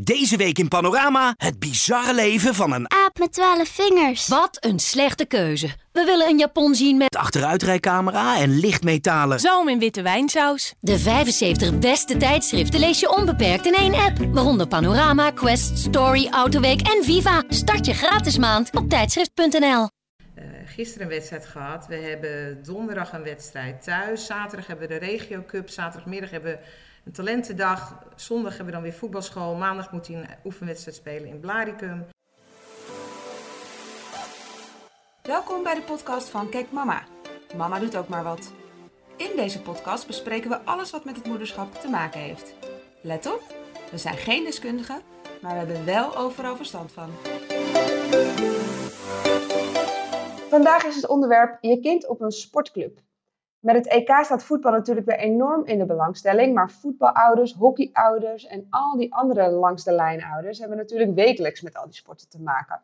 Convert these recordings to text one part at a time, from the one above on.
Deze week in Panorama het bizarre leven van een Aap met twaalf vingers. Wat een slechte keuze. We willen een Japon zien met achteruitrijcamera en lichtmetalen. Zoom in witte wijnsaus. de 75 beste tijdschriften lees je onbeperkt in één app. Waaronder Panorama, Quest, Story, Autoweek en Viva. Start je gratis maand op tijdschrift.nl. Eh, gisteren een wedstrijd gehad. We hebben donderdag een wedstrijd thuis. Zaterdag hebben we de Regio Cup. Zaterdagmiddag hebben we een talentendag. Zondag hebben we dan weer voetbalschool. Maandag moet hij een oefenwedstrijd spelen in Blaricum. Welkom bij de podcast van Kijk Mama. Mama doet ook maar wat. In deze podcast bespreken we alles wat met het moederschap te maken heeft. Let op, we zijn geen deskundigen, maar we hebben wel overal verstand van. Vandaag is het onderwerp je kind op een sportclub. Met het EK staat voetbal natuurlijk weer enorm in de belangstelling, maar voetbalouders, hockeyouders en al die andere langs de lijn ouders hebben natuurlijk wekelijks met al die sporten te maken.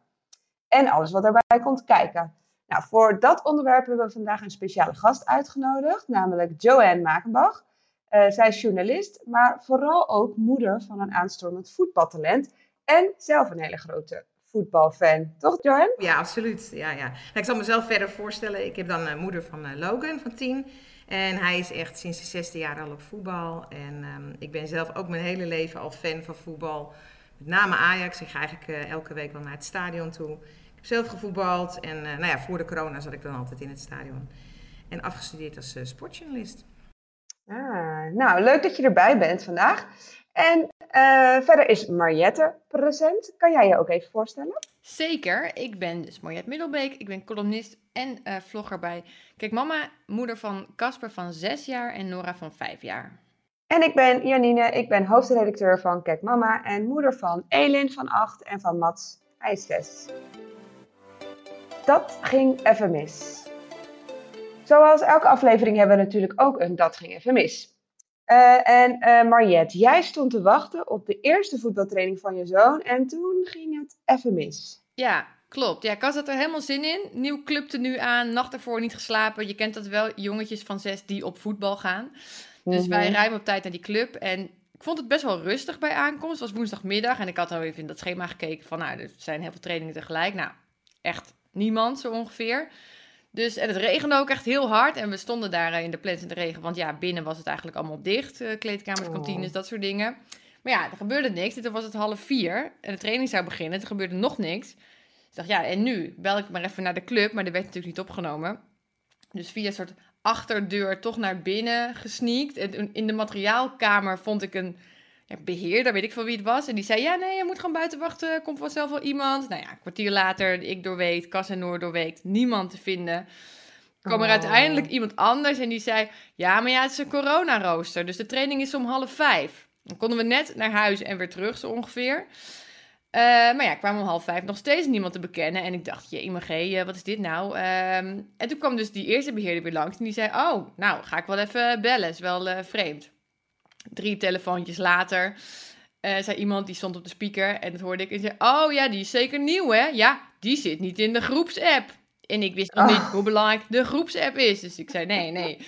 En alles wat daarbij komt kijken. Nou, voor dat onderwerp hebben we vandaag een speciale gast uitgenodigd, namelijk Joanne Makenbach. Eh, zij is journalist, maar vooral ook moeder van een aanstormend voetbaltalent en zelf een hele grote voetbalfan. Toch, Joanne? Ja, absoluut. Ja, ja. Nou, ik zal mezelf verder voorstellen. Ik heb dan een moeder van eh, Logan van 10. En hij is echt sinds de zesde jaar al op voetbal. En ehm, ik ben zelf ook mijn hele leven al fan van voetbal. Met name Ajax. Ik ga eigenlijk eh, elke week wel naar het stadion toe. Ik heb zelf gevoetbald. En eh, nou ja, voor de corona zat ik dan altijd in het stadion. En afgestudeerd als eh, sportjournalist. Ah, nou, leuk dat je erbij bent vandaag. En eh, verder is Mariette present. Kan jij je ook even voorstellen? Zeker, ik ben dus Mariette Middelbeek. Ik ben columnist en eh, vlogger bij Kijk Mama, moeder van Casper van 6 jaar en Nora van 5 jaar. En ik ben Janine, ik ben hoofdredacteur van Kijk Mama en moeder van Elin van 8 en van Mats, hij is 6. Dat ging even mis. Zoals elke aflevering hebben we natuurlijk ook een Dat ging even mis. Eh, en Mariette, jij stond te wachten op de eerste voetbaltraining van je zoon en toen ging het even mis. Ja, klopt. Ja, Cas had er helemaal zin in. Nieuw club er nu aan, nacht ervoor niet geslapen. Je kent dat wel, jongetjes van 6 die op voetbal gaan. Dus Mhm. wij ruimen op tijd naar die club en ik vond het best wel rustig bij aankomst. Het was woensdagmiddag en ik had al even in dat schema gekeken van, nou, er zijn heel veel trainingen tegelijk. Nou, echt niemand zo ongeveer. Dus, en het regende ook echt heel hard. En we stonden daar eh, in de plant in de regen. Want ja, binnen was het eigenlijk allemaal dicht. eh, kleedkamers, Oh. kantines, dat soort dingen. Maar ja, er gebeurde niks. En toen was het half vier. En de training zou beginnen. Er gebeurde nog niks. Dus ik dacht, ja, en nu? Bel ik maar even naar de club. Maar dat werd natuurlijk niet opgenomen. Dus via een soort achterdeur toch naar binnen gesneakt. En in de materiaalkamer vond ik een ja, beheerder, weet ik veel wie het was. En die zei, ja, nee, je moet gewoon buiten wachten. Komt vanzelf wel iemand. Nou ja, een kwartier later, ik doorweekt, Cas en Noor doorweekt. Niemand te vinden. kwam er Oh. uiteindelijk iemand anders en die zei... Ja, maar ja, het is een coronarooster, dus de training is om half vijf. Dan konden we net naar huis en weer terug, zo ongeveer. Eh, maar ja, kwamen om half vijf nog steeds niemand te bekennen. En ik dacht, je IMG, eh, wat is dit nou? Ehm, en toen kwam dus die eerste beheerder weer langs en die zei... Oh, nou, ga ik wel even bellen, is wel eh, vreemd. Drie telefoontjes later eh, zei iemand, die stond op de speaker en dat hoorde ik. En zei, oh ja, die is zeker nieuw hè? Ja, die zit niet in de groepsapp. En ik wist nog Ah. niet hoe belangrijk de groepsapp is. Dus ik zei, nee, nee.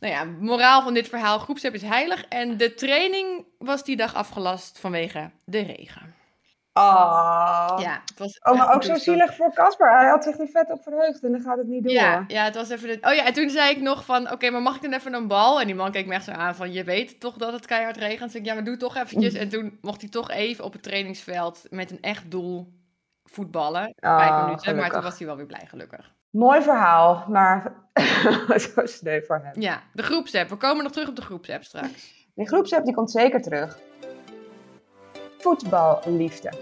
Nou ja, moraal van dit verhaal, groepsapp is heilig. En de training was die dag afgelast vanwege de regen. Oh, Ja, het was oh maar ook zo zielig voor Casper. Hij had zich er vet op verheugd en dan gaat het niet door. Ja, ja, het was even. De... Oh ja, en toen zei ik nog van: Oké, maar mag ik dan even een bal? En die man keek me echt zo aan van: Je weet toch dat het keihard regent? Dus ik: Ja, maar doe toch eventjes. En toen mocht hij toch even op het trainingsveld met een echt doel voetballen. Ah, Vijf minuten, maar toen was hij wel weer blij, gelukkig. Mooi verhaal, maar zo sneu voor hem. Ja, de groepsapp. We komen nog terug op de groepsapp straks. Die groepsapp die komt zeker terug. Voetballiefde.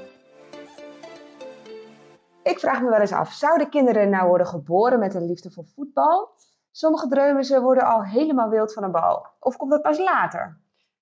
Ik vraag me wel eens af, zouden kinderen nou worden geboren met een liefde voor voetbal? Sommige dreumen worden al helemaal wild van een bal. Of komt dat pas later?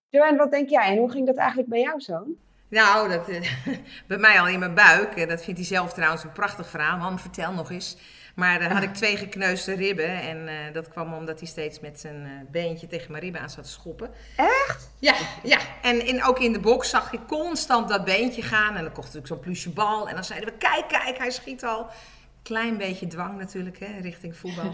Joanne, wat denk jij en hoe ging dat eigenlijk bij jouw zoon? Nou, dat, bij mij al in mijn buik. Eh, Dat vindt hij zelf trouwens een prachtig verhaal. Man, vertel nog eens. Maar dan had ik twee gekneusde ribben. En eh, dat kwam omdat hij steeds met zijn eh, beentje tegen mijn ribben aan zat te schoppen. Echt? Ja, ja. En in, ook in de box zag je constant dat beentje gaan. En dan kocht ik zo'n plusje bal. En dan zeiden we, kijk, kijk, hij schiet al. Klein beetje dwang natuurlijk, hè, richting voetbal.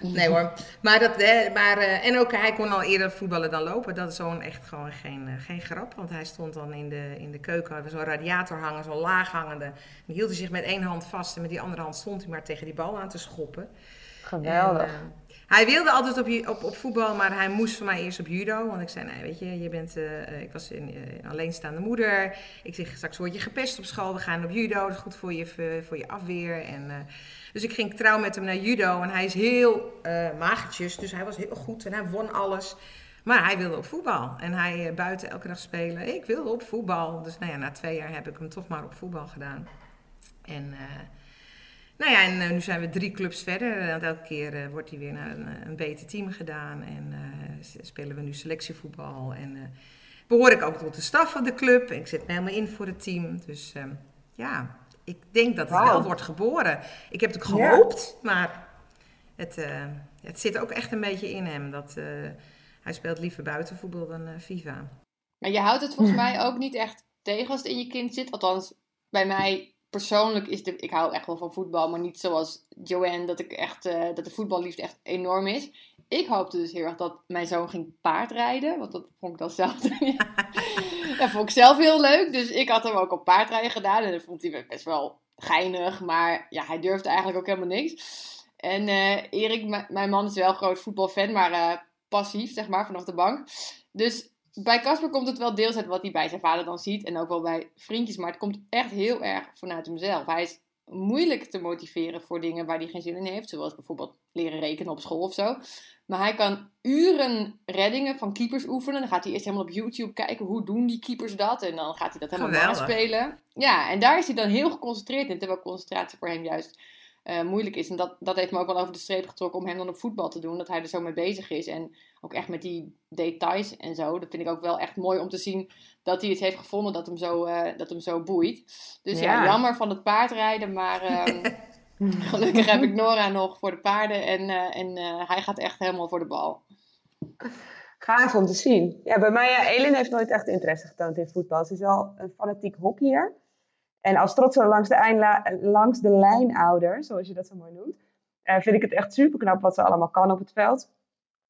nee hoor. Maar dat, hè, maar, eh, en ook hij kon al eerder voetballen dan lopen. Dat is zo'n echt gewoon geen, eh, geen grap. Want hij stond dan in de, in de keuken, hadden zo'n radiator hangen, zo'n laag hangende. En hield hij zich met één hand vast en met die andere hand stond hij maar tegen die bal aan te schoppen. Geweldig. En, eh, hij wilde altijd op, op, op voetbal, maar hij moest voor mij eerst op judo. Want ik zei, nee, weet je, je bent, eh, eh, ik was een eh, alleenstaande moeder. Ik zeg, straks word je gepest op school. We gaan op judo, dat is goed voor je, voor, voor je afweer. En, eh, dus ik ging trouw met hem naar judo. En hij is heel eh, magertjes, dus hij was heel goed en hij won alles. Maar hij wilde op voetbal. En hij eh, buiten elke dag spelen. Ik wil op voetbal. Dus nou ja, na twee jaar heb ik hem toch maar op voetbal gedaan. En... eh, nou ja, en eh, nu zijn we drie clubs verder. En elke keer eh, wordt hij weer naar een, een beter team gedaan. En eh, spelen we nu selectievoetbal. En eh, behoor ik ook tot de staf van de club. Ik zit me helemaal in voor het team. Dus ehm, ja, ik denk dat het wel wordt geboren. Ik heb het Ja. gehoopt, maar het, eh, het zit ook echt een beetje in hem. Dat, eh, hij speelt liever buitenvoetbal dan eh FIFA. Maar je houdt het volgens mij ook niet echt tegen als het in je kind zit. Althans, bij mij persoonlijk is de... Ik hou echt wel van voetbal, maar niet zoals Joanne, dat, ik echt, eh, dat de voetballiefde echt enorm is. Ik hoopte dus heel erg dat mijn zoon ging paardrijden. Want dat vond ik dan zelf... dat vond ik zelf heel leuk. Dus ik had hem ook op paardrijden gedaan. En dat vond hij best wel geinig. Maar ja, hij durfde eigenlijk ook helemaal niks. En eh, Erik, mijn man, is wel een groot voetbalfan, maar eh, passief, zeg maar, vanaf de bank. Dus bij Casper komt het wel deels uit wat hij bij zijn vader dan ziet. En ook wel bij vriendjes. Maar het komt echt heel erg vanuit hemzelf. Hij is moeilijk te motiveren voor dingen waar hij geen zin in heeft. Zoals bijvoorbeeld leren rekenen op school of zo. Maar hij kan uren reddingen van keepers oefenen. Dan gaat hij eerst helemaal op YouTube kijken hoe doen die keepers dat. En dan gaat hij dat helemaal Geweldig. naspelen. Ja, en daar is hij dan heel geconcentreerd in. Terwijl concentratie voor hem juist eh, moeilijk is. En dat, dat heeft me ook wel over de streep getrokken om hem dan op voetbal te doen. Dat hij er zo mee bezig is. En ook echt met die details en zo. Dat vind ik ook wel echt mooi om te zien dat hij het heeft gevonden dat hem zo, eh, dat hem zo boeit. Dus ja. Ja. jammer van het paardrijden. Maar ehm, gelukkig heb ik Nora nog voor de paarden. En, eh, en eh, hij gaat echt helemaal voor de bal. Gaaf om te zien. Ja, bij mij, ja, Elin heeft nooit echt interesse getoond in voetbal. Ze is wel een fanatiek hockeyer. En als trotse langs de, eindla- langs de lijnouder, zoals je dat zo mooi noemt, eh, vind ik het echt super knap wat ze allemaal kan op het veld.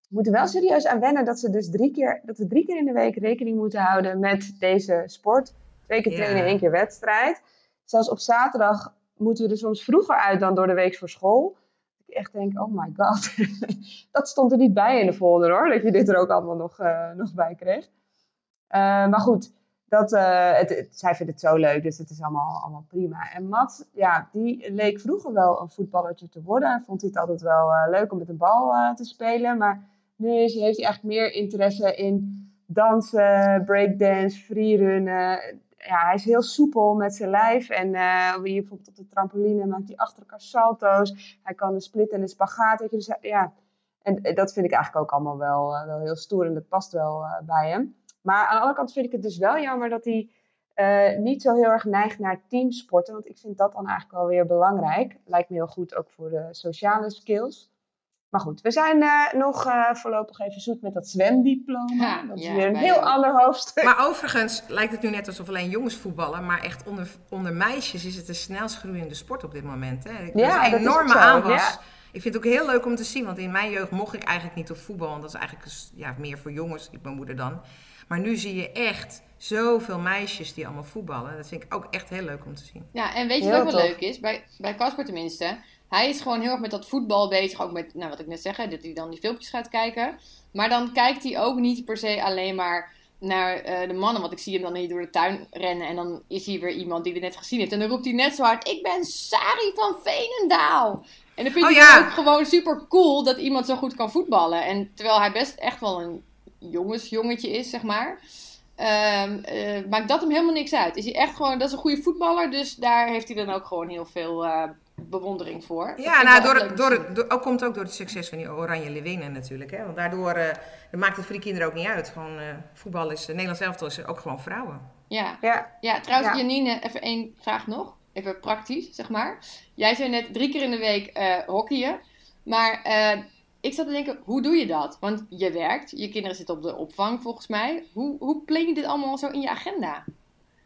We moeten wel serieus aan wennen dat, ze dus drie keer, dat we drie keer in de week rekening moeten houden met deze sport. Twee keer trainen, één keer wedstrijd. Zelfs op zaterdag moeten we er soms vroeger uit dan door de week voor school. Ik echt denk, oh my god, dat stond er niet bij in de folder hoor, dat je dit er ook allemaal nog, eh, nog bij kreeg. Eh, maar goed, dat, eh, het, zij vindt het zo leuk, dus het is allemaal, allemaal prima. En Mats, ja, die leek vroeger wel een voetballertje te worden. Hij vond het altijd wel eh, leuk om met de bal eh, te spelen. Maar nu is, heeft hij eigenlijk meer interesse in dansen, breakdance, freerunnen. Ja, hij is heel soepel met zijn lijf. En hier bijvoorbeeld op de trampoline maakt hij achter elkaar salto's. Hij kan de split en de spagaat. Weet je, dus, ja. En dat vind ik eigenlijk ook allemaal wel, wel heel stoer. En dat past wel bij hem. Maar aan de andere kant vind ik het dus wel jammer dat hij eh, niet zo heel erg neigt naar teamsporten. Want ik vind dat dan eigenlijk wel weer belangrijk. Lijkt me heel goed ook voor de sociale skills. Maar goed, we zijn eh, nog eh, voorlopig even zoet met dat zwemdiploma. Ja, dat is ja, weer een heel ook. ander hoofdstuk. Maar overigens lijkt het nu net alsof alleen jongens voetballen, maar echt onder, onder meisjes is het de snelst groeiende sport op dit moment. Hè. Er is een enorme aanwas. Ik vind het ook heel leuk om te zien, want in mijn jeugd mocht ik eigenlijk niet op voetbal, want dat is eigenlijk ja, meer voor jongens, ik mijn moeder dan. Maar nu zie je echt zoveel meisjes die allemaal voetballen. Dat vind ik ook echt heel leuk om te zien. Ja, en weet je Heel wat wel leuk is? Bij, bij Casper tenminste. Hij is gewoon heel erg met dat voetbal bezig. Ook met, nou, wat ik net zeg, dat hij dan die filmpjes gaat kijken. Maar dan kijkt hij ook niet per se alleen maar naar eh, de mannen. Want ik zie hem dan hier door de tuin rennen. En dan is hij weer iemand die we net gezien heeft. En dan roept hij net zo hard: Ik ben Sari van Veenendaal. En dan vind Oh, ik ja. het ook gewoon super cool dat iemand zo goed kan voetballen. En terwijl hij best echt wel een jongensjongetje is, zeg maar. Ehm, eh, maakt dat hem helemaal niks uit. Is hij echt gewoon, dat is een goede voetballer, dus daar heeft hij dan ook gewoon heel veel eh, bewondering voor. Ja, nou, door, het- door, het- ook komt ook door het succes van die Oranje Leeuwinnen natuurlijk. Hè? Want daardoor eh, maakt het voor die kinderen ook niet uit. Gewoon, eh, voetbal is, Nederlands elftal is ook gewoon vrouwen. Ja. Ja, ja, trouwens, Ja. Janine, even één vraag nog. Even praktisch, zeg maar. Jij zei net drie keer in de week eh hockeyen. Maar eh, ik zat te denken, hoe doe je dat? Want je werkt, je kinderen zitten op de opvang volgens mij. Hoe, hoe plan je dit allemaal zo in je agenda?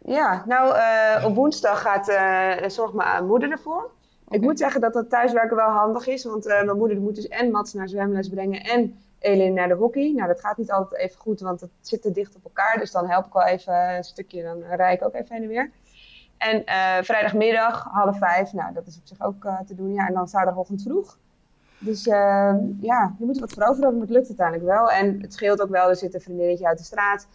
ja nou, eh, op woensdag gaat, eh zorgt mijn moeder ervoor. Ik moet zeggen dat dat thuiswerken wel handig is. Want mijn moeder moet dus en Mats naar zwemles brengen en Elin naar de hockey. Nou, dat gaat niet altijd even goed, want het zit te dicht op elkaar. Dus dan help ik wel even een stukje, dan rij ik ook even heen en weer. En eh, vrijdagmiddag, half vijf, nou, dat is op zich ook eh, te doen. Ja, en dan zaterdagochtend vroeg. Dus uh, ja, je moet er wat voor over hebben, maar het lukt uiteindelijk wel. En het scheelt ook wel, er zit een vriendinnetje uit de straat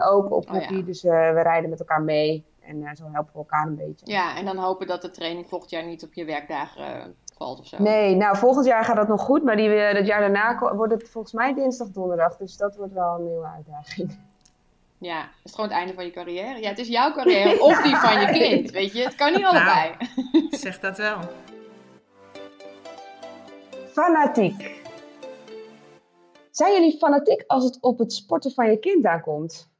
ook op hockey. Oh, ja. Dus we rijden met elkaar mee. En zo helpen we elkaar een beetje. Ja, en dan hopen dat de training volgend jaar niet op je werkdagen valt of zo. Nee, nou volgend jaar gaat dat nog goed. Maar die, het jaar daarna wordt het volgens mij dinsdag, donderdag. Dus dat wordt wel een nieuwe uitdaging. Ja, het is gewoon het einde van je carrière. Ja, het is jouw carrière of die van je kind, weet je. Het kan niet allebei. Nou, zeg dat wel. Fanatiek. Zijn jullie fanatiek als het op het sporten van je kind aankomt?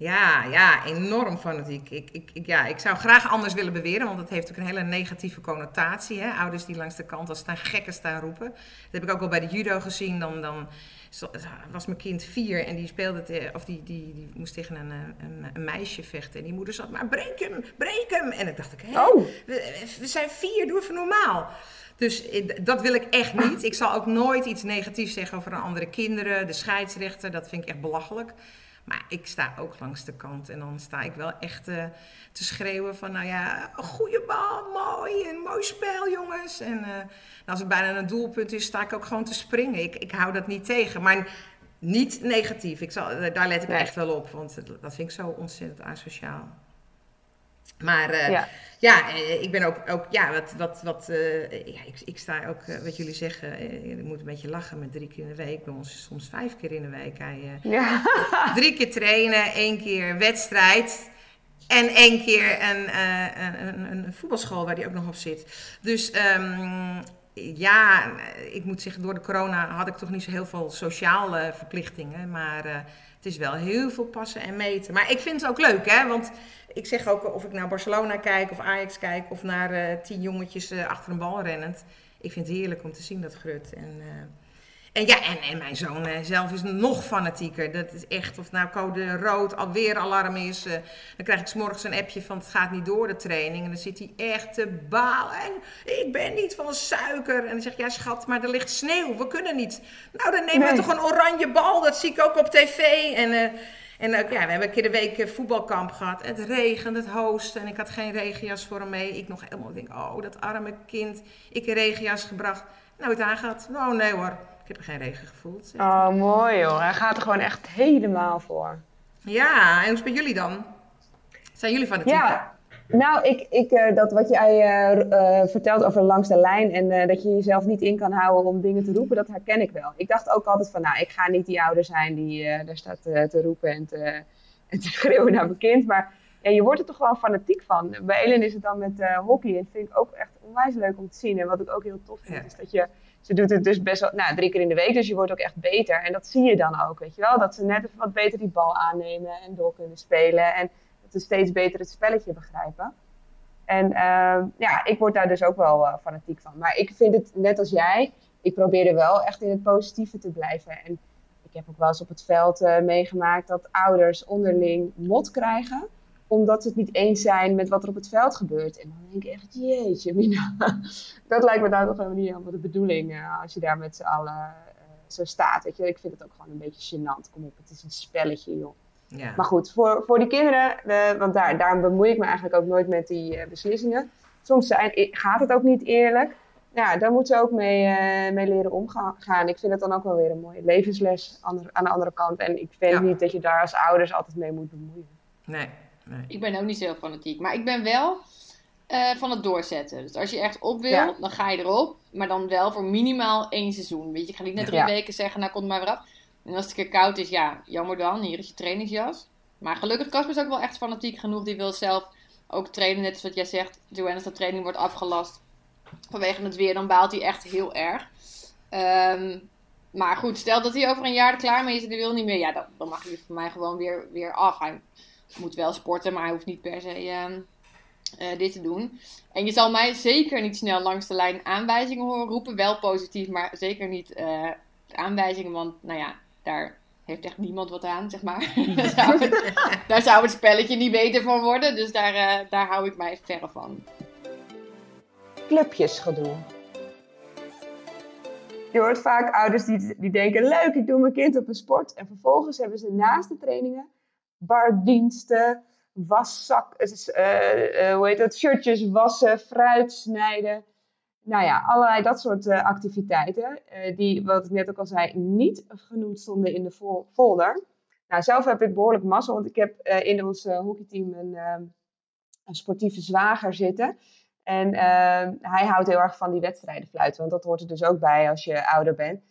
Ja, ja, enorm fanatiek. Ik, ik, ik, ja, ik zou graag anders willen beweren, want het heeft ook een hele negatieve connotatie. Hè? Ouders die langs de kant als staan gekken staan roepen. Dat heb ik ook al bij de judo gezien. Dan, dan was mijn kind vier en die speelde, of die, die, die moest tegen een, een, een, meisje vechten. En die moeder zat, maar breek hem, breek hem. En ik dacht, ik, hé, oh. we, we, zijn vier, doe even normaal. Dus dat wil ik echt niet. Ik zal ook nooit iets negatiefs zeggen over een andere kinderen, de scheidsrechter. Dat vind ik echt belachelijk. Maar ik sta ook langs de kant en dan sta ik wel echt uh, te schreeuwen van, nou ja, een goede bal, mooi, een mooi spel jongens. En uh, als het bijna een doelpunt is, sta ik ook gewoon te springen. Ik, ik hou dat niet tegen, maar niet negatief. Ik zal, daar let ik echt wel op, want dat vind ik zo ontzettend asociaal. Maar uh, ja. ja. Eh, ik ben ook, ook ja, wat, wat, wat uh, ja, ik, ik sta ook, uh, wat jullie zeggen, je moet een beetje lachen met drie keer in de week. Bij ons soms vijf keer in de week. Hij, ja. Drie keer trainen, één keer wedstrijd. En één keer een, een, een, een, voetbalschool waar hij ook nog op zit. Dus um, ja, ik moet zeggen, door de corona had ik toch niet zo heel veel sociale verplichtingen. Maar het is wel heel veel passen en meten. Maar ik vind het ook leuk, hè? Want ik zeg ook, of ik naar Barcelona kijk of Ajax kijk of naar uh, tien jongetjes uh, achter een bal rennend. Ik vind het heerlijk om te zien dat grut. En, en ja, en, en mijn zoon zelf is nog fanatieker. Dat is echt, of nou code rood alweer alarm is. dan krijg ik s morgens een appje van het gaat niet door de training. En dan zit hij echt te balen. En ik ben niet van suiker. En dan zeg ik, ja schat, maar er ligt sneeuw. We kunnen niet. Nou, dan nemen we toch een oranje bal. Dat zie ik ook op tv. En en ja, we hebben een keer de week voetbalkamp gehad. Het regent, het hoosten. En ik had geen regenjas voor hem mee. Ik nog helemaal denk, oh, dat arme kind. Ik een regenjas gebracht. Nou, het aangehad. Oh, nee hoor. Ik heb er geen regen gevoeld. Oh, mooi hoor. Hij gaat er gewoon echt helemaal voor. Ja, en hoe is het bij jullie dan? Zijn jullie van het Ja, nou, ik, ik, uh, dat wat jij uh, uh, vertelt over langs de lijn en dat je jezelf niet in kan houden om dingen te roepen, dat herken ik wel. Ik dacht ook altijd van, nou, ik ga niet die ouder zijn die daar staat te roepen en te, en te schreeuwen naar mijn kind. Maar ja, je wordt er toch wel fanatiek van. Bij Ellen is het dan met hockey en dat vind ik ook echt onwijs leuk om te zien. En wat ik ook heel tof vind, ja. is dat je, ze doet het dus best wel, nou, drie keer in de week, dus je wordt ook echt beter. En dat zie je dan ook, weet je wel. Dat ze net even wat beter die bal aannemen en door kunnen spelen. En dat steeds beter het spelletje begrijpen. En uh, ja, ik word daar dus ook wel uh, fanatiek van. Maar ik vind het net als jij, ik probeer er wel echt in het positieve te blijven. En ik heb ook wel eens op het veld uh, meegemaakt dat ouders onderling mot krijgen omdat ze het niet eens zijn met wat er op het veld gebeurt. En dan denk ik echt, jeetje, Mina. dat lijkt me nou toch helemaal niet helemaal de bedoeling uh, als je daar met z'n allen uh, zo staat. Weet je? Ik vind het ook gewoon een beetje gênant. Kom op, het is een spelletje, joh. Ja. Maar goed, voor, voor die kinderen, want daar, daarom bemoei ik me eigenlijk ook nooit met die uh, beslissingen. Soms zijn, gaat het ook niet eerlijk. Ja, daar moeten ze ook mee, mee leren omgaan. Ik vind het dan ook wel weer een mooie levensles aan de, aan de andere kant. En ik vind ja. niet dat je daar als ouders altijd mee moet bemoeien. Nee, nee. Ik ben ook niet zo heel fanatiek. Maar ik ben wel uh, van het doorzetten. Dus als je echt op wil, ja. dan ga je erop. Maar dan wel voor minimaal één seizoen. Weet je, ik ga niet net drie weken zeggen, nou komt maar weer af. En als het een keer koud is, ja, jammer dan. Hier is je trainingsjas. Maar gelukkig, Casper is ook wel echt fanatiek genoeg. Die wil zelf ook trainen. Net als wat jij zegt, Joanne, als de training wordt afgelast vanwege het weer, dan baalt hij echt heel erg. Um, maar goed, stel dat hij over een jaar er klaar mee is en hij wil niet meer. Ja, dan, dan mag hij voor mij gewoon weer, weer af. Hij moet wel sporten, maar hij hoeft niet per se uh, uh, dit te doen. En je zal mij zeker niet snel langs de lijn aanwijzingen horen roepen. Wel positief, maar zeker niet uh, aanwijzingen. Want nou ja, daar heeft echt niemand wat aan, zeg maar. daar, zou het, daar, zou het, spelletje niet beter van worden. Dus daar, uh, daar hou ik mij verre van. clubjesgedoe. Je hoort vaak ouders die, die denken, leuk, ik doe mijn kind op een sport. En vervolgens hebben ze naast de trainingen bardiensten, waszak, uh, hoe heet dat, shirtjes wassen, fruit snijden. Nou ja, allerlei dat soort uh, activiteiten. die, wat ik net ook al zei, niet genoemd stonden in de folder. Nou, zelf heb ik behoorlijk massa, want ik heb in ons hockeyteam een, een sportieve zwager zitten. En ehm, hij houdt heel erg van die wedstrijden fluiten, want dat hoort er dus ook bij als je ouder bent.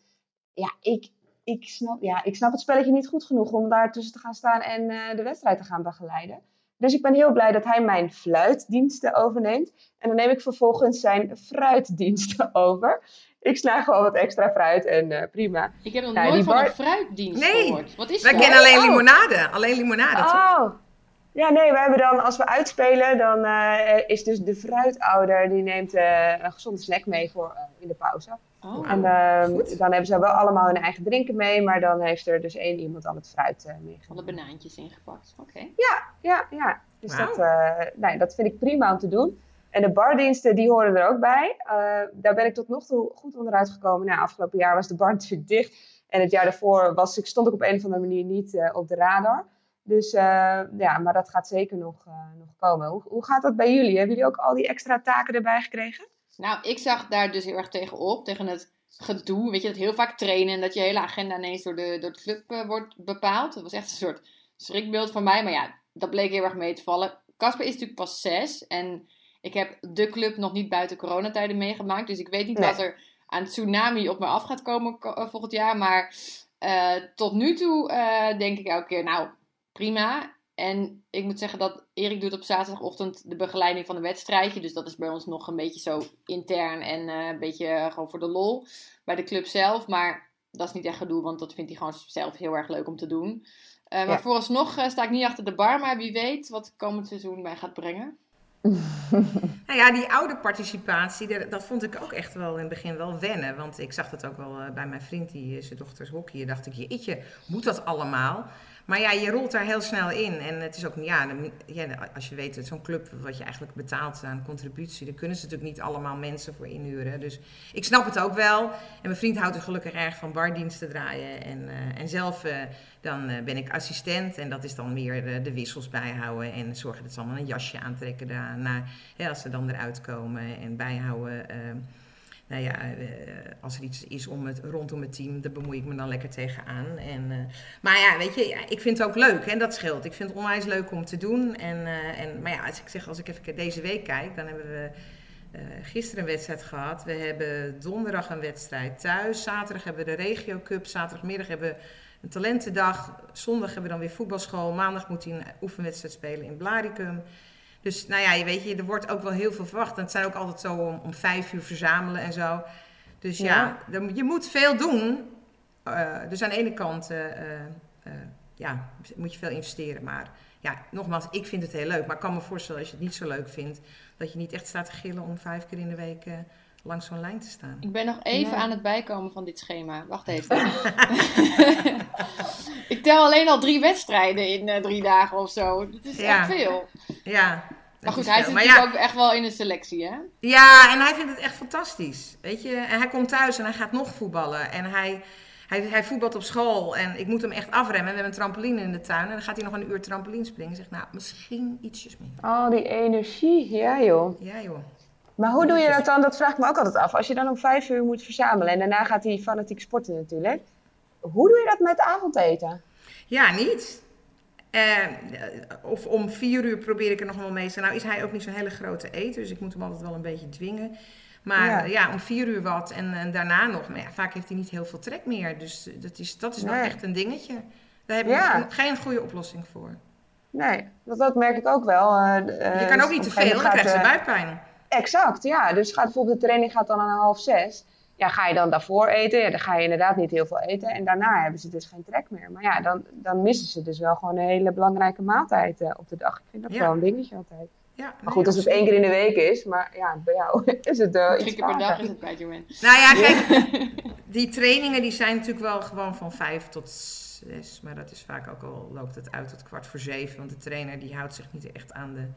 Ja, ik, ik, snap, ja, ik snap het spelletje niet goed genoeg om daar tussen te gaan staan en uh, de wedstrijd te gaan begeleiden. Dus ik ben heel blij dat hij mijn fluitdiensten overneemt. En dan neem ik vervolgens zijn fruitdiensten over. Ik snij gewoon wat extra fruit en uh, prima. Ik heb nog nou, nooit van een fruitdienst nee, gehoord. Wat is wij dat? kennen alleen oh. limonade. Alleen limonade, oh. toch? Ja, nee, we hebben dan, als we uitspelen, dan uh, is dus de fruitouder, die neemt uh, een gezonde snack mee voor uh, in de pauze. Oh, en uh, dan hebben ze wel allemaal hun eigen drinken mee, maar dan heeft er dus één iemand al het fruit meegenomen. Alle banaantjes ingepakt, oké. Ja, ja, ja. Dus wow. dat, nee, dat vind ik prima om te doen. En de bardiensten, die horen er ook bij. daar ben ik tot nog toe goed onderuit gekomen. Nou, afgelopen jaar was de bar natuurlijk dicht. En het jaar daarvoor was, ik, stond ik op een of andere manier niet op de radar. Dus uh, ja, maar dat gaat zeker nog, uh, nog komen. Hoe, hoe gaat dat bij jullie? Hebben jullie ook al die extra taken erbij gekregen? Nou, ik zag daar dus heel erg tegen op, tegen het gedoe. Weet je, dat heel vaak trainen en dat je hele agenda ineens door de, door de club uh, wordt bepaald. Dat was echt een soort schrikbeeld van mij. Maar ja, dat bleek heel erg mee te vallen. Casper is natuurlijk pas zes en ik heb de club nog niet buiten coronatijden meegemaakt. Dus ik weet niet nee. wat er aan tsunami op me af gaat komen volgend jaar. Maar tot nu toe denk ik elke keer, nou, prima. En ik moet zeggen dat Erik doet op zaterdagochtend de begeleiding van een wedstrijdje. Dus dat is bij ons nog een beetje zo intern en uh, een beetje gewoon voor de lol bij de club zelf. Maar dat is niet echt gedoe, want dat vindt hij gewoon zelf heel erg leuk om te doen. Uh, maar vooralsnog uh, sta ik niet achter de bar, maar wie weet wat het komend seizoen mij gaat brengen. nou ja, die oude participatie, dat vond ik ook echt wel in het begin wel wennen. Want ik zag dat ook wel bij mijn vriend, die zijn dochters hockey. dacht ik, jeetje, moet dat allemaal? Maar ja, je rolt daar heel snel in. En het is ook, ja, als je weet, zo'n club wat je eigenlijk betaalt aan contributie, daar kunnen ze natuurlijk niet allemaal mensen voor inhuren. Dus ik snap het ook wel. En mijn vriend houdt er gelukkig erg van bardiensten draaien. En, uh, en zelf uh, dan uh, ben ik assistent. En dat is dan weer de, de, wissels bijhouden. En zorgen dat ze allemaal een jasje aantrekken daarna. Ja, als ze dan eruit komen. En bijhouden nou ja, uh, als er iets is om het, rondom het team, daar bemoei ik me dan lekker tegenaan. En, uh, maar ja, weet je, ik vind het ook leuk en dat scheelt. Ik vind het onwijs leuk om te doen. En, uh, en, maar ja, als ik zeg, als ik even deze week kijk, dan hebben we gisteren een wedstrijd gehad. We hebben donderdag een wedstrijd thuis. Zaterdag hebben we de Regio Cup. Zaterdagmiddag hebben we een talentendag. Zondag hebben we dan weer voetbalschool. Maandag moet hij een oefenwedstrijd spelen in Blaricum. Dus nou ja, je weet je, er wordt ook wel heel veel verwacht. En het zijn ook altijd zo om, om vijf uur verzamelen en zo. Dus ja, ja je moet veel doen. Uh, dus aan de ene kant uh, uh, ja, moet je veel investeren. Maar ja, nogmaals, ik vind het heel leuk. Maar ik kan me voorstellen als je het niet zo leuk vindt, dat je niet echt staat te gillen om vijf keer in de week langs zo'n lijn te staan. Ik ben nog even ja. aan het bijkomen van dit schema. Wacht even. ik tel alleen al drie wedstrijden in uh, drie dagen of zo. Dat is ja. echt veel. Ja. Maar goed, hij zit natuurlijk ja, ook echt wel in de selectie, hè? Ja, en hij vindt het echt fantastisch. Weet je, en hij komt thuis en hij gaat nog voetballen. En hij, hij, hij voetbalt op school en ik moet hem echt afremmen. We hebben een trampoline in de tuin en dan gaat hij nog een uur trampoline springen. Zegt, nou, misschien ietsjes minder. Oh, die energie. Ja, joh. Ja, joh. Maar hoe doe je dat dan? Dat vraag ik me ook altijd af. Als je dan om vijf uur moet verzamelen en daarna gaat hij fanatiek sporten natuurlijk. Hoe doe je dat met avondeten? Ja, niet. Uh, of om vier uur probeer ik er nog wel mee te Nou is hij ook niet zo'n hele grote eter, dus ik moet hem altijd wel een beetje dwingen. Maar ja, ja om vier uur wat en, en, daarna nog. Maar ja, vaak heeft hij niet heel veel trek meer. Dus dat is, dat is nee. wel echt een dingetje. Daar heb ik ja. geen goede oplossing voor. Nee, dat, dat merk ik ook wel. Uh, je kan ook niet te veel, dan krijg je buikpijn. Exact, ja. Dus gaat bijvoorbeeld de training gaat dan aan half zes. Ja, ga je dan daarvoor eten? Ja, dan ga je inderdaad niet heel veel eten. En daarna hebben ze dus geen trek meer. Maar ja, dan, dan missen ze dus wel gewoon een hele belangrijke maaltijd uh, op de dag. Ik vind dat ja. wel een dingetje altijd. Ja, nee, maar goed, als het één keer in de week is, maar ja, bij jou is het uh, Drie keer per dag is het bij. Nou ja, kijk, die trainingen die zijn natuurlijk wel gewoon van vijf tot zes. Maar dat is vaak ook al, loopt het uit tot kwart voor zeven. Want de trainer die houdt zich niet echt aan de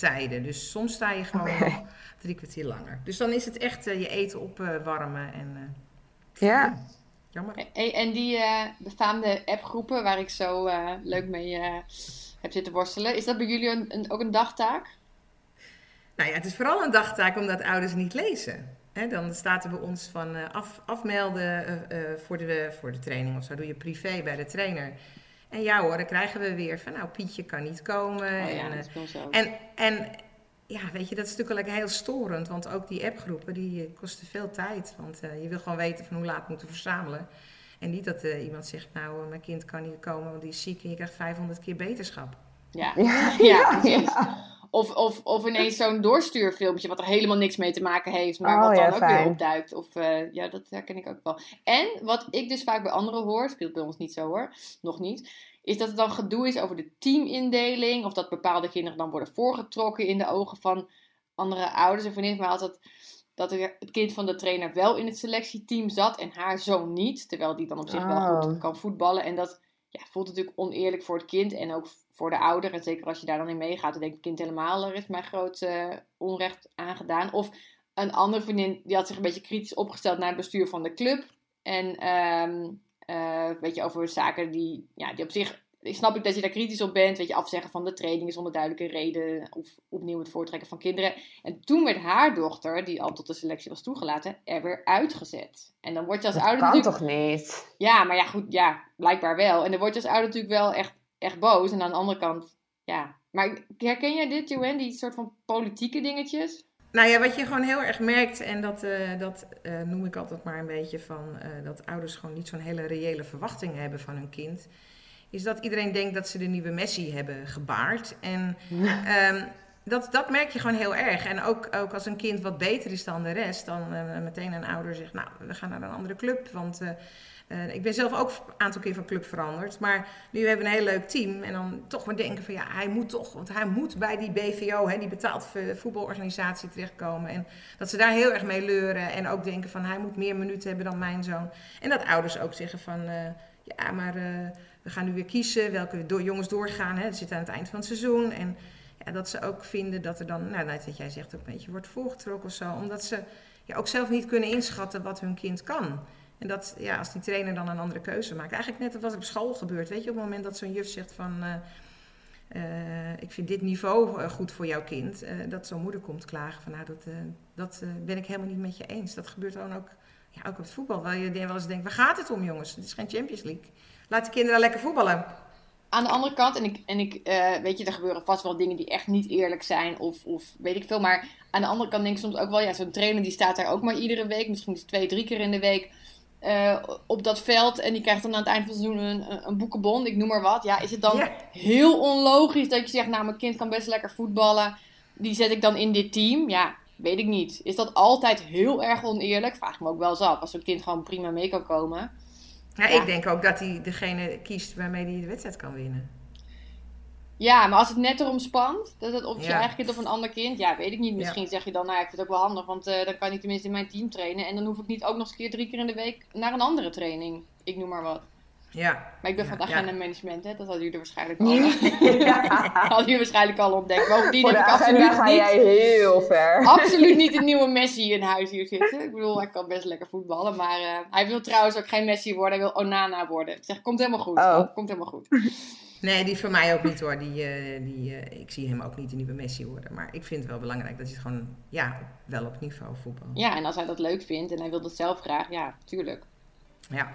tijden. Dus soms sta je gewoon nog drie kwartier langer. Dus dan is het echt eh, je eten opwarmen en eh, Ja. jammer. En die eh, befaamde appgroepen waar ik zo eh, leuk mee eh, heb zitten worstelen, is dat bij jullie een, een- ook een dagtaak? Nou ja, het is vooral een dagtaak omdat ouders niet lezen. Hè, dan staat er bij ons van eh, af, afmelden eh, eh, voor, de, voor de training of zo. Doe je privé bij de trainer. En ja hoor, dan krijgen we weer van nou Pietje kan niet komen. Oh ja, en, dat eh, is wel zo. En, en ja, weet je, dat is natuurlijk wel heel storend. Want ook die appgroepen, die eh, kosten veel tijd. Want eh, je wil gewoon weten van hoe laat moeten verzamelen. En niet dat eh, iemand zegt, nou, mijn kind kan niet komen, want die is ziek en je krijgt 500 keer beterschap. Ja, Ja, ja. Of, of, of ineens zo'n doorstuurfilmpje wat er helemaal niks mee te maken heeft, maar Oh, wat dan ja, ook fijn. weer opduikt. Of eh, ja, dat herken ik ook wel. En wat ik dus vaak bij anderen hoor, speelt bij ons niet zo hoor, nog niet, is dat het dan gedoe is over de teamindeling. Of dat bepaalde kinderen dan worden voorgetrokken in de ogen van andere ouders. En vriendin van mij had dat, het kind van de trainer wel in het selectieteam zat en haar zoon niet. Terwijl die dan op zich wel Oh. goed kan voetballen. En dat ja, voelt natuurlijk oneerlijk voor het kind en ook voor de ouder. En zeker als je daar dan in meegaat, dan denkt het kind helemaal, er is mij groot eh, onrecht aangedaan. Of een andere vriendin, die had zich een beetje kritisch opgesteld naar het bestuur van de club. En ehm eh, weet je, over zaken die, ja, die op zich, ik snap ik dat je daar kritisch op bent. Weet je, afzeggen van de trainingen zonder duidelijke reden. Of opnieuw het voortrekken van kinderen. En toen werd haar dochter, die al tot de selectie was toegelaten, er weer uitgezet. En dan word je als Dat ouder kan natuurlijk... toch niet? Ja, maar ja, goed, ja, blijkbaar wel. En dan word je als ouder natuurlijk wel echt, echt boos. En aan de andere kant, ja. Maar herken jij dit, Joanne, die soort van politieke dingetjes? Nou ja, wat je gewoon heel erg merkt, en dat, eh, dat eh, noem ik altijd maar een beetje van eh, dat ouders gewoon niet zo'n hele reële verwachting hebben van hun kind, is dat iedereen denkt dat ze de nieuwe Messi hebben gebaard. En ehm, dat, dat merk je gewoon heel erg. En ook, ook als een kind wat beter is dan de rest, dan eh, meteen een ouder zegt, nou, we gaan naar een andere club. Want eh, eh, ik ben zelf ook een aantal keer van club veranderd. Maar nu hebben we een heel leuk team. En dan toch maar denken van ja, hij moet toch, want hij moet bij die BVO, hè, die betaald vo- voetbalorganisatie, terechtkomen. En dat ze daar heel erg mee leuren. En ook denken van hij moet meer minuten hebben dan mijn zoon. En dat ouders ook zeggen van ja, maar we gaan nu weer kiezen welke door, jongens doorgaan. Hè. Dat zit aan het eind van het seizoen. En ja, dat ze ook vinden dat er dan, nou, net wat jij zegt, ook een beetje wordt voorgetrokken of zo. Omdat ze ja, ook zelf niet kunnen inschatten wat hun kind kan. En dat, ja, als die trainer dan een andere keuze maakt. Eigenlijk net wat op school gebeurt. Weet je, op het moment dat zo'n juf zegt van... eh, eh, ik vind dit niveau eh, goed voor jouw kind. dat zo'n moeder komt klagen van... Nou, dat, dat ben ik helemaal niet met je eens. Dat gebeurt dan ook, ook op het voetbal. Waar je wel eens denkt, waar gaat het om jongens? Het is geen Champions League. Laat de kinderen lekker voetballen. Aan de andere kant, en ik, en ik eh, weet je, er gebeuren vast wel dingen die echt niet eerlijk zijn, of, of weet ik veel. Maar aan de andere kant denk ik soms ook wel, ja, zo'n trainer die staat daar ook maar iedere week, misschien dus twee, drie keer in de week, eh, op dat veld. En die krijgt dan aan het eind van het seizoen een, een, een boekenbon, ik noem maar wat. Ja, is het dan Ja. heel onlogisch dat je zegt, nou, mijn kind kan best lekker voetballen. Die zet ik dan in dit team. Ja, weet ik niet. Is dat altijd heel erg oneerlijk? Vraag ik me ook wel eens af. Als zo'n kind gewoon prima mee kan komen. Ja, Ja. Ik denk ook dat hij degene kiest waarmee hij de wedstrijd kan winnen. Ja, maar als het net erom spant, dat het op je eigen kind of een ander kind, ja, weet ik niet. Misschien zeg je dan, nou, ja, ik vind het ook wel handig, want eh, dan kan ik tenminste in mijn team trainen. En dan hoef ik niet ook nog eens een keer drie keer in de week naar een andere training. Ik noem maar wat. Ja. Maar ik ben Ja, van het ja. agenda management, hè? dat hadden jullie waarschijnlijk al, hadden jullie waarschijnlijk al ontdekt. Bovendien heb ik absoluut ga niet, jij heel ver. absoluut niet een nieuwe Messi in huis hier zitten. Ik bedoel, hij kan best lekker voetballen, maar eh, hij wil trouwens ook geen Messi worden, hij wil Onana worden. Ik zeg, komt helemaal goed. Oh. Komt helemaal goed. Nee, die voor mij ook niet hoor. Die, eh, die, eh, ik zie hem ook niet de nieuwe Messi worden. Maar ik vind het wel belangrijk dat hij het gewoon, ja, wel op niveau voetbal. Ja, en als hij dat leuk vindt en hij wil dat zelf graag, ja, tuurlijk. Ja.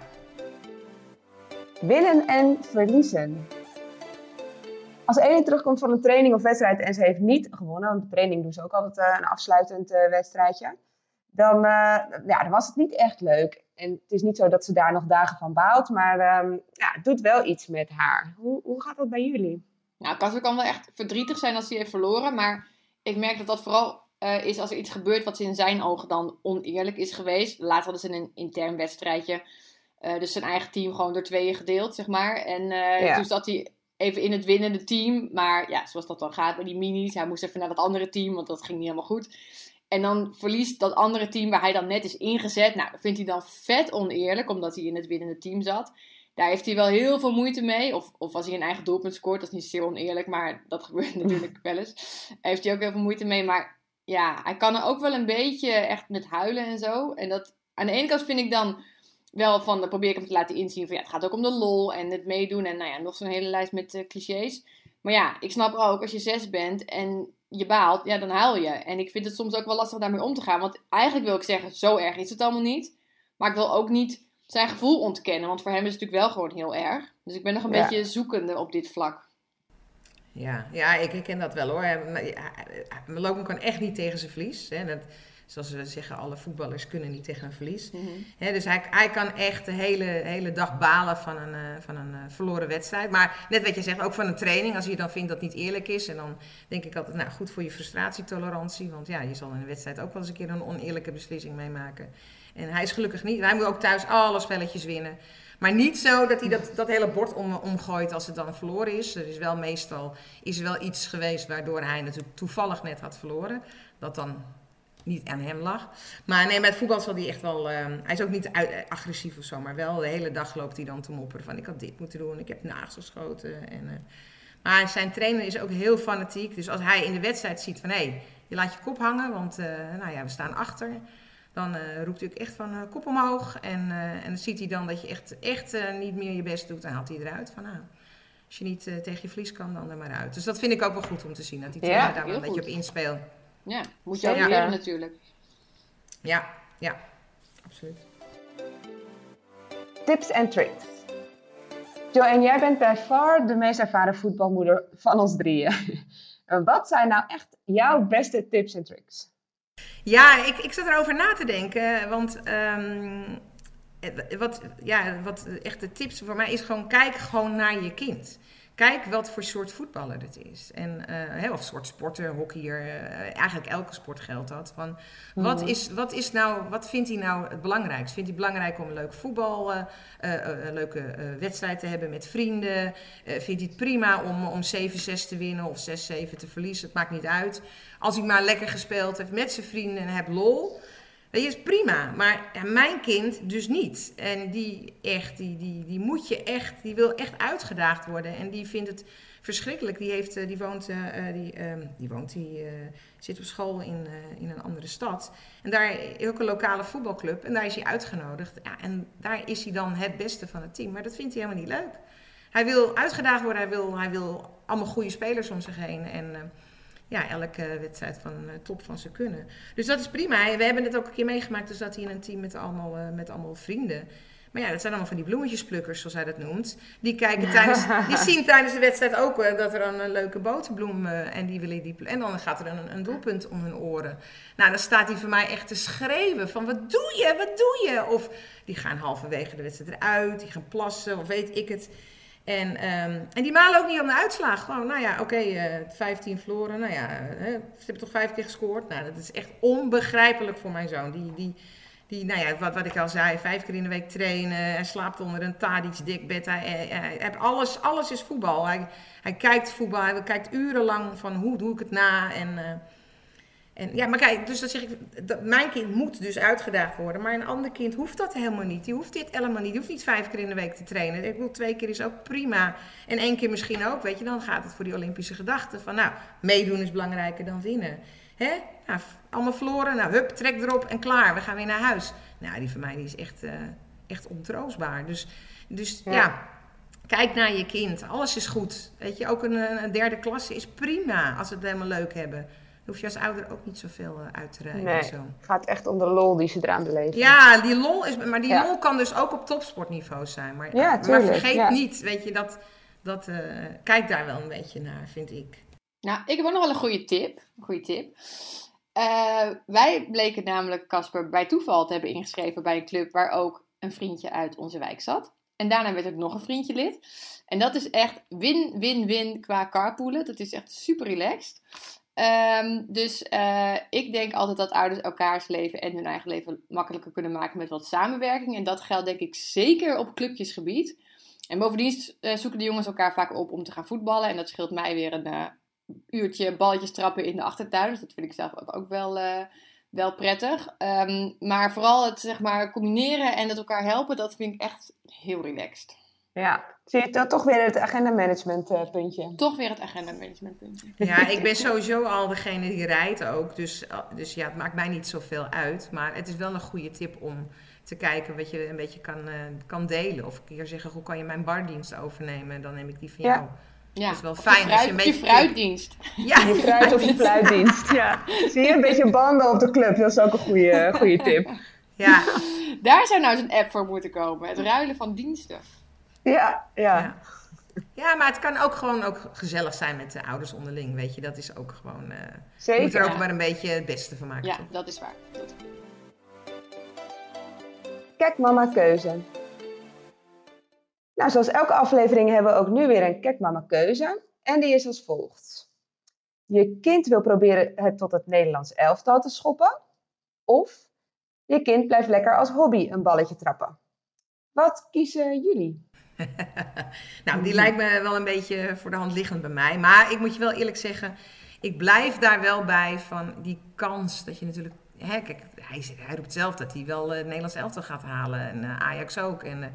Winnen en verliezen. Als Ene terugkomt van een training of wedstrijd en ze heeft niet gewonnen, want de training doen ze ook altijd eh, een afsluitend eh, wedstrijdje, dan, eh, ja, dan was het niet echt leuk. En het is niet zo dat ze daar nog dagen van baalt, maar ehm, ja, het doet wel iets met haar. Hoe, hoe gaat dat bij jullie? Nou, Casper kan wel echt verdrietig zijn als hij heeft verloren. Maar ik merk dat dat vooral is als er iets gebeurt wat in zijn ogen dan oneerlijk is geweest. Laatst hadden ze een intern wedstrijdje. Eh, dus zijn eigen team gewoon door tweeën gedeeld, zeg maar. En eh, Ja. toen zat hij even in het winnende team. Maar ja, zoals dat dan gaat bij die minis. Hij moest even naar dat andere team, want dat ging niet helemaal goed. En dan verliest dat andere team waar hij dan net is ingezet. Nou, dat vindt hij dan vet oneerlijk, omdat hij in het winnende team zat. Daar heeft hij wel heel veel moeite mee. Of, of als hij een eigen doelpunt scoort, dat is niet zeer oneerlijk, maar dat gebeurt natuurlijk wel eens. Daar heeft hij ook heel veel moeite mee. Maar ja, hij kan er ook wel een beetje echt met huilen en zo. En dat, aan de ene kant vind ik dan wel van, dan probeer ik hem te laten inzien van ja, het gaat ook om de lol en het meedoen. En nou ja, nog zo'n hele lijst met uh, clichés. Maar ja, ik snap ook, als je zes bent en je baalt, ja, dan huil je. En ik vind het soms ook wel lastig daarmee om te gaan. Want eigenlijk wil ik zeggen, zo erg is het allemaal niet. Maar ik wil ook niet zijn gevoel ontkennen. Want voor hem is het natuurlijk wel gewoon heel erg. Dus ik ben nog een beetje zoekende op dit vlak. Ja, ja ik herken dat wel hoor. Logan kan echt niet tegen zijn verlies. Hè. Dat, zoals we zeggen, alle voetballers kunnen niet tegen een verlies. Mhm. dus hij, hij kan echt de hele, hele dag balen van een, uh, van een uh, verloren wedstrijd. Maar net wat je zegt, ook van een training. Als je dan vindt dat het niet eerlijk is. En dan denk ik altijd, nou goed voor je frustratietolerantie. Want ja, je zal in een wedstrijd ook wel eens een keer een oneerlijke beslissing meemaken. En hij is gelukkig niet. Hij moet ook thuis alle spelletjes winnen. Maar niet zo dat hij dat, dat hele bord om, omgooit als het dan verloren is. Er is wel meestal is er wel iets geweest waardoor hij natuurlijk toevallig net had verloren. Dat dan niet aan hem lag. Maar nee, met voetbal zal hij echt wel... Uh, hij is ook niet uit, agressief of zo, maar wel de hele dag loopt hij dan te mopperen van... ik had dit moeten doen, ik heb nagels geschoten. En, uh, maar zijn trainer is ook heel fanatiek. Dus als hij in de wedstrijd ziet van... hé, hey, je laat je kop hangen, want uh, nou ja, we staan achter... Dan uh, roept hij ook echt van kop omhoog. En, en dan ziet hij dan dat je echt, echt niet meer je best doet. Dan haalt hij eruit van nou, als je niet tegen je verlies kan, dan er maar uit. Dus dat vind ik ook wel goed om te zien. Dat hij ja, daar wel een beetje op inspeelt. Ja, moet je ook ja. leren natuurlijk. Ja, ja, absoluut. Tips en tricks. Joanne, jij bent bij far de meest ervaren voetbalmoeder van ons drieën. Wat zijn nou echt jouw beste tips en tricks? Ja, ik, ik zat erover na te denken. Want um, wat, ja, wat echte tips voor mij is gewoon kijk gewoon naar je kind. Kijk wat voor soort voetballer het is. En, uh, of soort sporter, hockeyer, uh, eigenlijk elke sport geldt dat. Van, wat, mhm. is, wat, is nou, wat vindt hij nou het belangrijkste? Vindt hij het belangrijk om een leuk voetbal, uh, een leuke wedstrijd te hebben met vrienden? vindt hij het prima om, om 7-6 te winnen of 6-7 te verliezen? Het maakt niet uit. Als hij maar lekker gespeeld heeft met zijn vrienden en heeft lol dat is prima, maar ja, mijn kind dus niet. En die echt, die, die, die moet je echt, die wil echt uitgedaagd worden. En die vindt het verschrikkelijk. Die, heeft, eh, die woont, uh, die, uh, die, woont die zit op school in, in een andere stad. En daar ook een lokale voetbalclub. En daar is hij uitgenodigd. Ja, en daar is hij dan het beste van het team. Maar dat vindt hij helemaal niet leuk. Hij wil uitgedaagd worden. Hij wil, hij wil allemaal goede spelers om zich heen. En ja, elke wedstrijd van uh, top van ze kunnen. Dus dat is prima. We hebben het ook een keer meegemaakt. Dus dat hij in een team met allemaal, uh, met allemaal vrienden. Maar ja, dat zijn allemaal van die bloemetjesplukkers, zoals hij dat noemt. Die, kijken tijdens, die zien tijdens de wedstrijd ook uh, dat er een, een leuke boterbloem en die willen die En dan gaat er een, een doelpunt om hun oren. Nou, dan staat hij voor mij echt te schreeuwen van wat doe je, wat doe je? Of die gaan halverwege de wedstrijd eruit, die gaan plassen of weet ik het. En, um, en die malen ook niet om de uitslag. Gewoon, nou ja, oké, okay, uh, 15 verloren. Nou ja, hè, ze hebben toch vijf keer gescoord. Nou, dat is echt onbegrijpelijk voor mijn zoon. Die, die, die nou ja, wat, wat ik al zei, vijf keer in de week trainen. Hij slaapt onder een Tadic dikbed. Hij, hij, hij, hij, alles, alles is voetbal. Hij, hij kijkt voetbal. Hij kijkt urenlang van hoe doe ik het na. En... Uh, en ja, maar kijk, dus dat zeg ik, dat, mijn kind moet dus uitgedaagd worden. Maar een ander kind hoeft dat helemaal niet. Die hoeft dit helemaal niet. Die hoeft niet vijf keer in de week te trainen. Ik bedoel, twee keer is ook prima. En één keer misschien ook, weet je. Dan gaat het voor die Olympische gedachte van, nou, meedoen is belangrijker dan winnen. Hè? Nou, allemaal verloren. Nou, hup, trek erop en klaar. We gaan weer naar huis. Nou, die van mij die is echt, uh, echt ontroostbaar. Dus, dus ja. ja. Kijk naar je kind. Alles is goed. Weet je, ook een, een derde klasse is prima als ze het helemaal leuk hebben hoef je als ouder ook niet zoveel uh, uit te rijden. Nee, zo. het gaat echt om de lol die ze eraan beleven. Ja, die lol is, maar die lol kan dus ook op topsportniveau zijn. Maar, ja, maar vergeet niet, weet je, dat, dat uh, kijk daar wel een beetje naar, vind ik. Nou, ik heb ook nog wel een goede tip. Een goede tip. Uh, wij bleken namelijk Casper bij toeval te hebben ingeschreven bij een club waar ook een vriendje uit onze wijk zat. En daarna werd ook nog een vriendje lid. En dat is echt win-win-win qua carpoolen. Dat is echt super relaxed. Um, dus uh, ik denk altijd dat ouders elkaars leven en hun eigen leven makkelijker kunnen maken met wat samenwerking. En dat geldt denk ik zeker op clubjesgebied. En bovendien uh, zoeken de jongens elkaar vaak op om te gaan voetballen. En dat scheelt mij weer een uh, uurtje balletjes trappen in de achtertuin. Dus dat vind ik zelf ook, wel, wel prettig. Um, maar vooral het zeg maar, combineren en het elkaar helpen, dat vind ik echt heel relaxed. Ja, zie je to- toch weer het agenda management eh, puntje. Toch weer het agenda management puntje. Ja, ik ben sowieso al degene die rijdt ook. Dus, eh, dus ja, het maakt mij niet zoveel uit. Maar het is wel een goede tip om te kijken wat je een beetje kan, eh, kan delen. Of een keer zeggen, hoe kan je mijn bardienst overnemen? Dan neem ik die van Ja. jou. Ja. Dat is wel fijn Je, als je fruit, een je beetje- fruitdienst. Ja, Je fruit of je fluitdienst. Ja. Zie je, een beetje banden op de club. Dat is ook een goede, goede tip. ja, Daar zou nou eens een app voor moeten komen. Het ruilen van diensten. Ja, ja. Ja. ja, maar het kan ook gewoon ook gezellig zijn met de ouders onderling. Weet je, dat is ook gewoon... eh je zeker. moet er ook ja. maar een beetje het beste van maken. Ja, toch? dat is waar. Dat- Kijk mama keuze. Nou, zoals elke aflevering hebben we ook nu weer een Kijk mama keuze. En die is als volgt. Je kind wil proberen het tot het Nederlands elftal te schoppen. Of je kind blijft lekker als hobby een balletje trappen. Wat kiezen jullie? nou, die lijkt me wel een beetje voor de hand liggend bij mij. Maar ik moet je wel eerlijk zeggen, ik blijf daar wel bij van die kans dat je natuurlijk... Hè, kijk, hij, hij roept zelf dat hij wel eh, Nederlands elftal gaat halen. En eh, Ajax ook. En eh,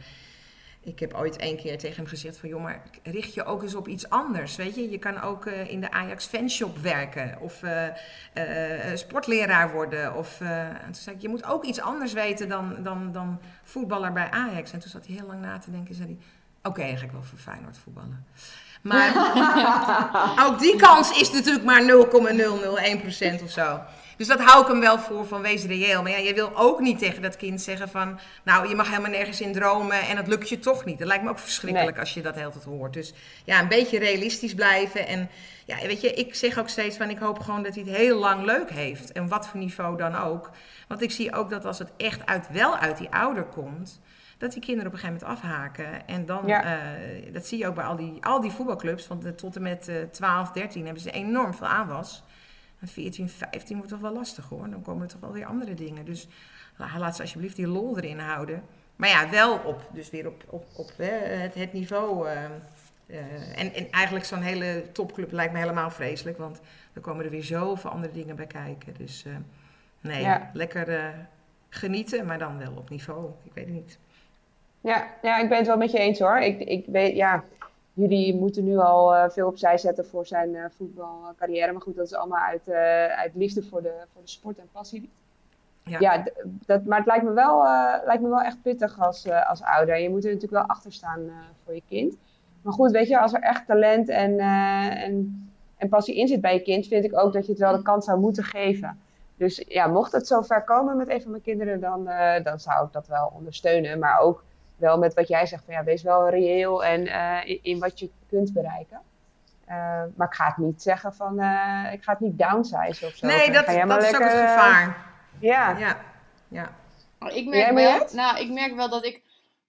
ik heb ooit één keer tegen hem gezegd van... joh, maar richt je ook eens op iets anders, weet je? Je kan ook eh, in de Ajax fanshop werken. Of eh, eh, sportleraar worden. Of, en toen zei ik, je moet ook iets anders weten dan, dan, dan voetballer bij Ajax. En toen zat hij heel lang na te denken en zei hij... Oké, dan ga ik wel voor Feyenoord voetballen. Maar ook die kans is natuurlijk maar 0,001% of zo. Dus dat hou ik hem wel voor van wees reëel. Maar ja, je wil ook niet tegen dat kind zeggen van... nou, je mag helemaal nergens in dromen en dat lukt je toch niet. Dat lijkt me ook verschrikkelijk Nee. als je dat heel tijd hoort. Dus ja, een beetje realistisch blijven. En ja, weet je, ik zeg ook steeds van... ik hoop gewoon dat hij het heel lang leuk heeft. En wat voor niveau dan ook. Want ik zie ook dat als het echt uit, wel uit die ouder komt dat die kinderen op een gegeven moment afhaken. En dan, Ja. eh, dat zie je ook bij al die, al die voetbalclubs. Want tot en met eh 12, 13 hebben ze enorm veel aanwas. En 14, 15 wordt toch wel lastig hoor. Dan komen er toch wel weer andere dingen. Dus la- laat ze alsjeblieft die lol erin houden. Maar ja, wel op, dus weer op, op, op het, het niveau. eh, eh, en, en eigenlijk zo'n hele topclub lijkt me helemaal vreselijk. Want er komen er weer zoveel andere dingen bij kijken. Dus eh, nee, Ja. lekker genieten, maar dan wel op niveau. Ik weet het niet. Ja, ja, ik ben het wel met je eens hoor. Ik, ik weet, ja, jullie moeten nu al eh, veel opzij zetten voor zijn eh, voetbalcarrière. Maar goed, dat is allemaal uit, eh, uit liefde voor de, voor de sport en passie. Ja. Ja, dat, maar het lijkt me wel, lijkt me wel echt pittig als, als ouder. Je moet er natuurlijk wel achter staan voor je kind. Maar goed, weet je, als er echt talent en, en, en passie in zit bij je kind, vind ik ook dat je het wel de kans zou moeten geven. Dus ja, mocht het zover komen met een van mijn kinderen, dan, dan zou ik dat wel ondersteunen. Maar ook wel met wat jij zegt, van ja, wees wel reëel en eh, in, in wat je kunt bereiken. Eh, maar ik ga het niet zeggen van, eh, ik ga het niet downsize of zo. Nee, dat, dat is ook het gevaar. Ja, Ja, ja. Ik merk, wel, nou, ik merk wel dat ik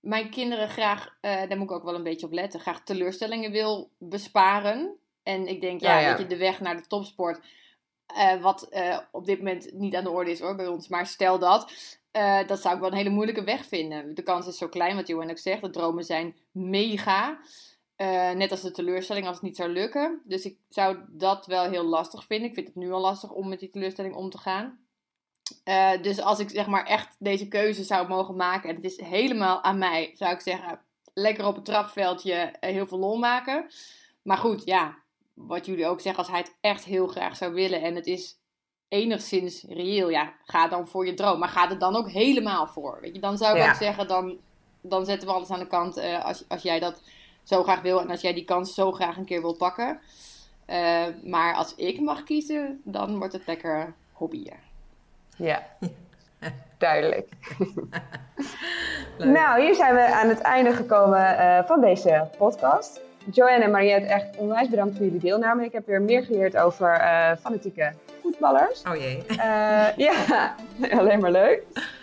mijn kinderen graag, eh, daar moet ik ook wel een beetje op letten, graag teleurstellingen wil besparen. En ik denk, ja, Ja, ja. weet je, de weg naar de topsport, eh, wat eh, op dit moment niet aan de orde is hoor, bij ons, maar stel dat, eh, dat zou ik wel een hele moeilijke weg vinden. De kans is zo klein, wat Johan ook zegt, de dromen zijn mega. Eh, net als de teleurstelling als het niet zou lukken. Dus ik zou dat wel heel lastig vinden. Ik vind het nu al lastig om met die teleurstelling om te gaan. Eh, dus als ik zeg maar echt deze keuze zou mogen maken, en het is helemaal aan mij, zou ik zeggen, lekker op het trapveldje heel veel lol maken. Maar goed, ja, wat jullie ook zeggen, als hij het echt heel graag zou willen en het is enigszins reëel, ja, ga dan voor je droom. Maar ga er dan ook helemaal voor. Weet je, dan zou ik Ja. ook zeggen, dan, dan zetten we alles aan de kant eh, als, als jij dat zo graag wil en als jij die kans zo graag een keer wil pakken. Eh, maar als ik mag kiezen, dan wordt het lekker hobbyen. ja. Duidelijk. Nou, hier zijn we aan het einde gekomen eh, van deze podcast. Joanne en Mariette, echt onwijs bedankt voor jullie deelname. Ik heb weer meer geleerd over eh, fanatieke voetballers. Oh jee. Eh, ja, alleen maar leuk.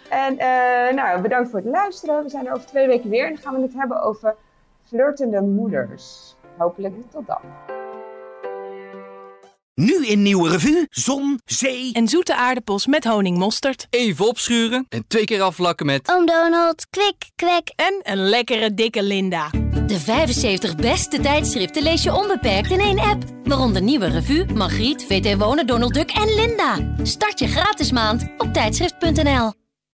En eh, nou, bedankt voor het luisteren. We zijn er over twee weken weer en dan gaan we het hebben over flirtende moeders. Hopelijk tot dan. Nu in Nieuwe Revue, zon, zee En zoete aardappels met honingmosterd. Even opschuren en twee keer afvlakken met... Oom Donald, kwik, kwek. En een lekkere dikke Linda. De 75 beste tijdschriften lees je onbeperkt in één app. Waaronder Nieuwe Revue, Margriet, VT Wonen, Donald Duck en Linda. Start je gratis maand op tijdschrift.nl.